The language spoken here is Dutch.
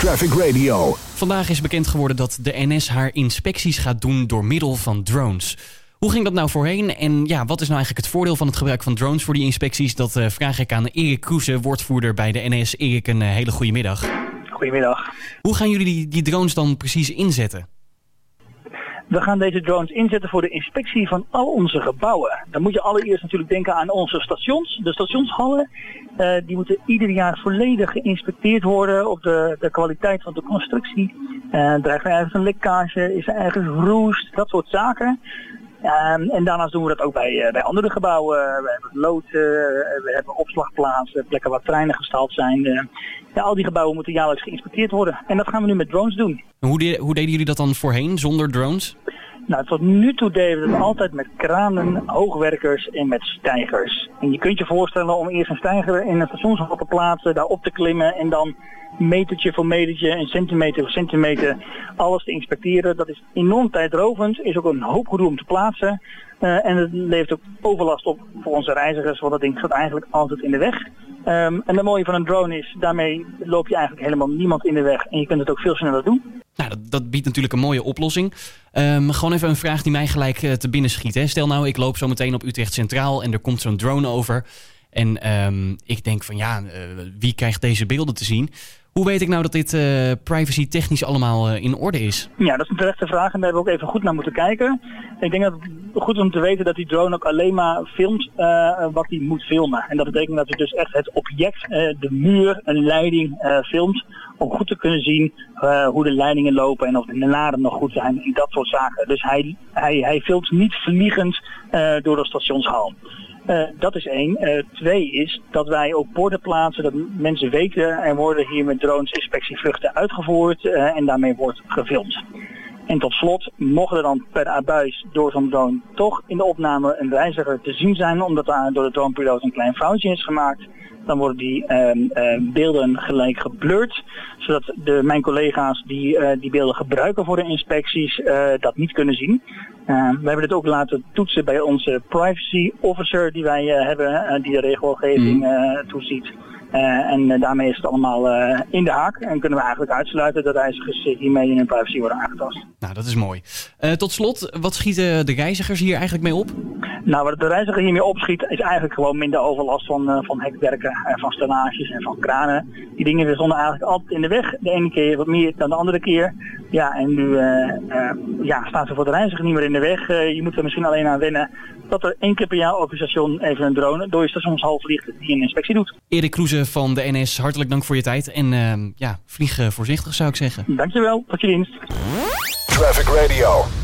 Traffic Radio. Vandaag is bekend geworden dat de NS haar inspecties gaat doen door middel van drones. Hoe ging dat nou voorheen en ja, wat is nou eigenlijk het voordeel van het gebruik van drones voor die inspecties? Dat uh, vraag ik aan Erik Kroese, woordvoerder bij de NS. Erik, een uh, hele goede middag. Goedemiddag. Hoe gaan jullie die, die drones dan precies inzetten? We gaan deze drones inzetten voor de inspectie van al onze gebouwen. Dan moet je allereerst natuurlijk denken aan onze stations. De stationshallen, uh, die moeten ieder jaar volledig geïnspecteerd worden op de, de kwaliteit van de constructie. Uh, dreigt er ergens een lekkage, is er ergens roest, dat soort zaken. Um, en daarnaast doen we dat ook bij, uh, bij andere gebouwen. We hebben loodsen, we hebben opslagplaatsen, plekken waar treinen gestald zijn. Ja, al die gebouwen moeten jaarlijks geïnspecteerd worden. En dat gaan we nu met drones doen. Hoe, hoe deden jullie dat dan voorheen, zonder drones? Nou, tot nu toe deden we het altijd met kranen, hoogwerkers en met stijgers. En je kunt je voorstellen om eerst een stijger in een stationshal te plaatsen, daar op te klimmen en dan metertje voor metertje en centimeter voor centimeter alles te inspecteren. Dat is enorm tijdrovend, is ook een hoop gedoe om te plaatsen. Uh, en het levert ook overlast op voor onze reizigers, want dat ding gaat eigenlijk altijd in de weg. Um, en het mooie van een drone is, daarmee loop je eigenlijk helemaal niemand in de weg en je kunt het ook veel sneller doen. Nou, dat, biedt natuurlijk een mooie oplossing. Um, gewoon even een vraag die mij gelijk uh, te binnen schiet. Hè. Stel nou, ik loop zo meteen op Utrecht Centraal en er komt zo'n drone over. En um, ik denk van ja, uh, wie krijgt deze beelden te zien? Hoe weet ik nou dat dit uh, privacy technisch allemaal in orde is? Ja, dat is een terechte vraag en daar hebben we ook even goed naar moeten kijken. Ik denk dat goed om te weten dat die drone ook alleen maar filmt uh, wat hij moet filmen. En dat betekent dat hij dus echt het object, de muur, een leiding filmt. Om goed te kunnen zien hoe de leidingen lopen en of de naden nog goed zijn en dat soort zaken. Dus hij, hij, hij filmt niet vliegend door de stationshal. Dat is één. Twee is dat wij ook borden plaatsen, dat mensen weten er worden hier met drones inspectievluchten uitgevoerd en daarmee wordt gefilmd. En tot slot, mocht er dan per abuis door zo'n drone toch in de opname een reiziger te zien zijn, omdat daar door de dronepiloot een klein foutje is gemaakt, dan worden die uh, uh, beelden gelijk geblurred, zodat de, mijn collega's die uh, die beelden gebruiken voor de inspecties dat niet kunnen zien. Uh, we hebben dit ook laten toetsen bij onze privacy officer die wij hebben, die de regelgeving toeziet. En daarmee is het allemaal in de haak en kunnen we eigenlijk uitsluiten dat reizigers hiermee in hun privacy worden aangetast. Nou, dat is mooi. tot slot, wat schieten de reizigers hier eigenlijk mee op? Nou, wat de reiziger hiermee opschiet is eigenlijk gewoon minder overlast van, van hekwerken en van stellages en van kranen. Die dingen stonden eigenlijk altijd in de weg. De ene keer wat meer dan de andere keer. Ja, en nu ja, staan ze voor de reiziger niet meer in de weg. Uh, je moet er misschien alleen aan wennen dat er één keer per jaar op een station even een drone door je stationshal vliegt die een inspectie doet. Erik Kroeze van de NS, hartelijk dank voor je tijd. En uh, ja, vlieg voorzichtig zou ik zeggen. Dankjewel, tot je dienst. Traffic Radio.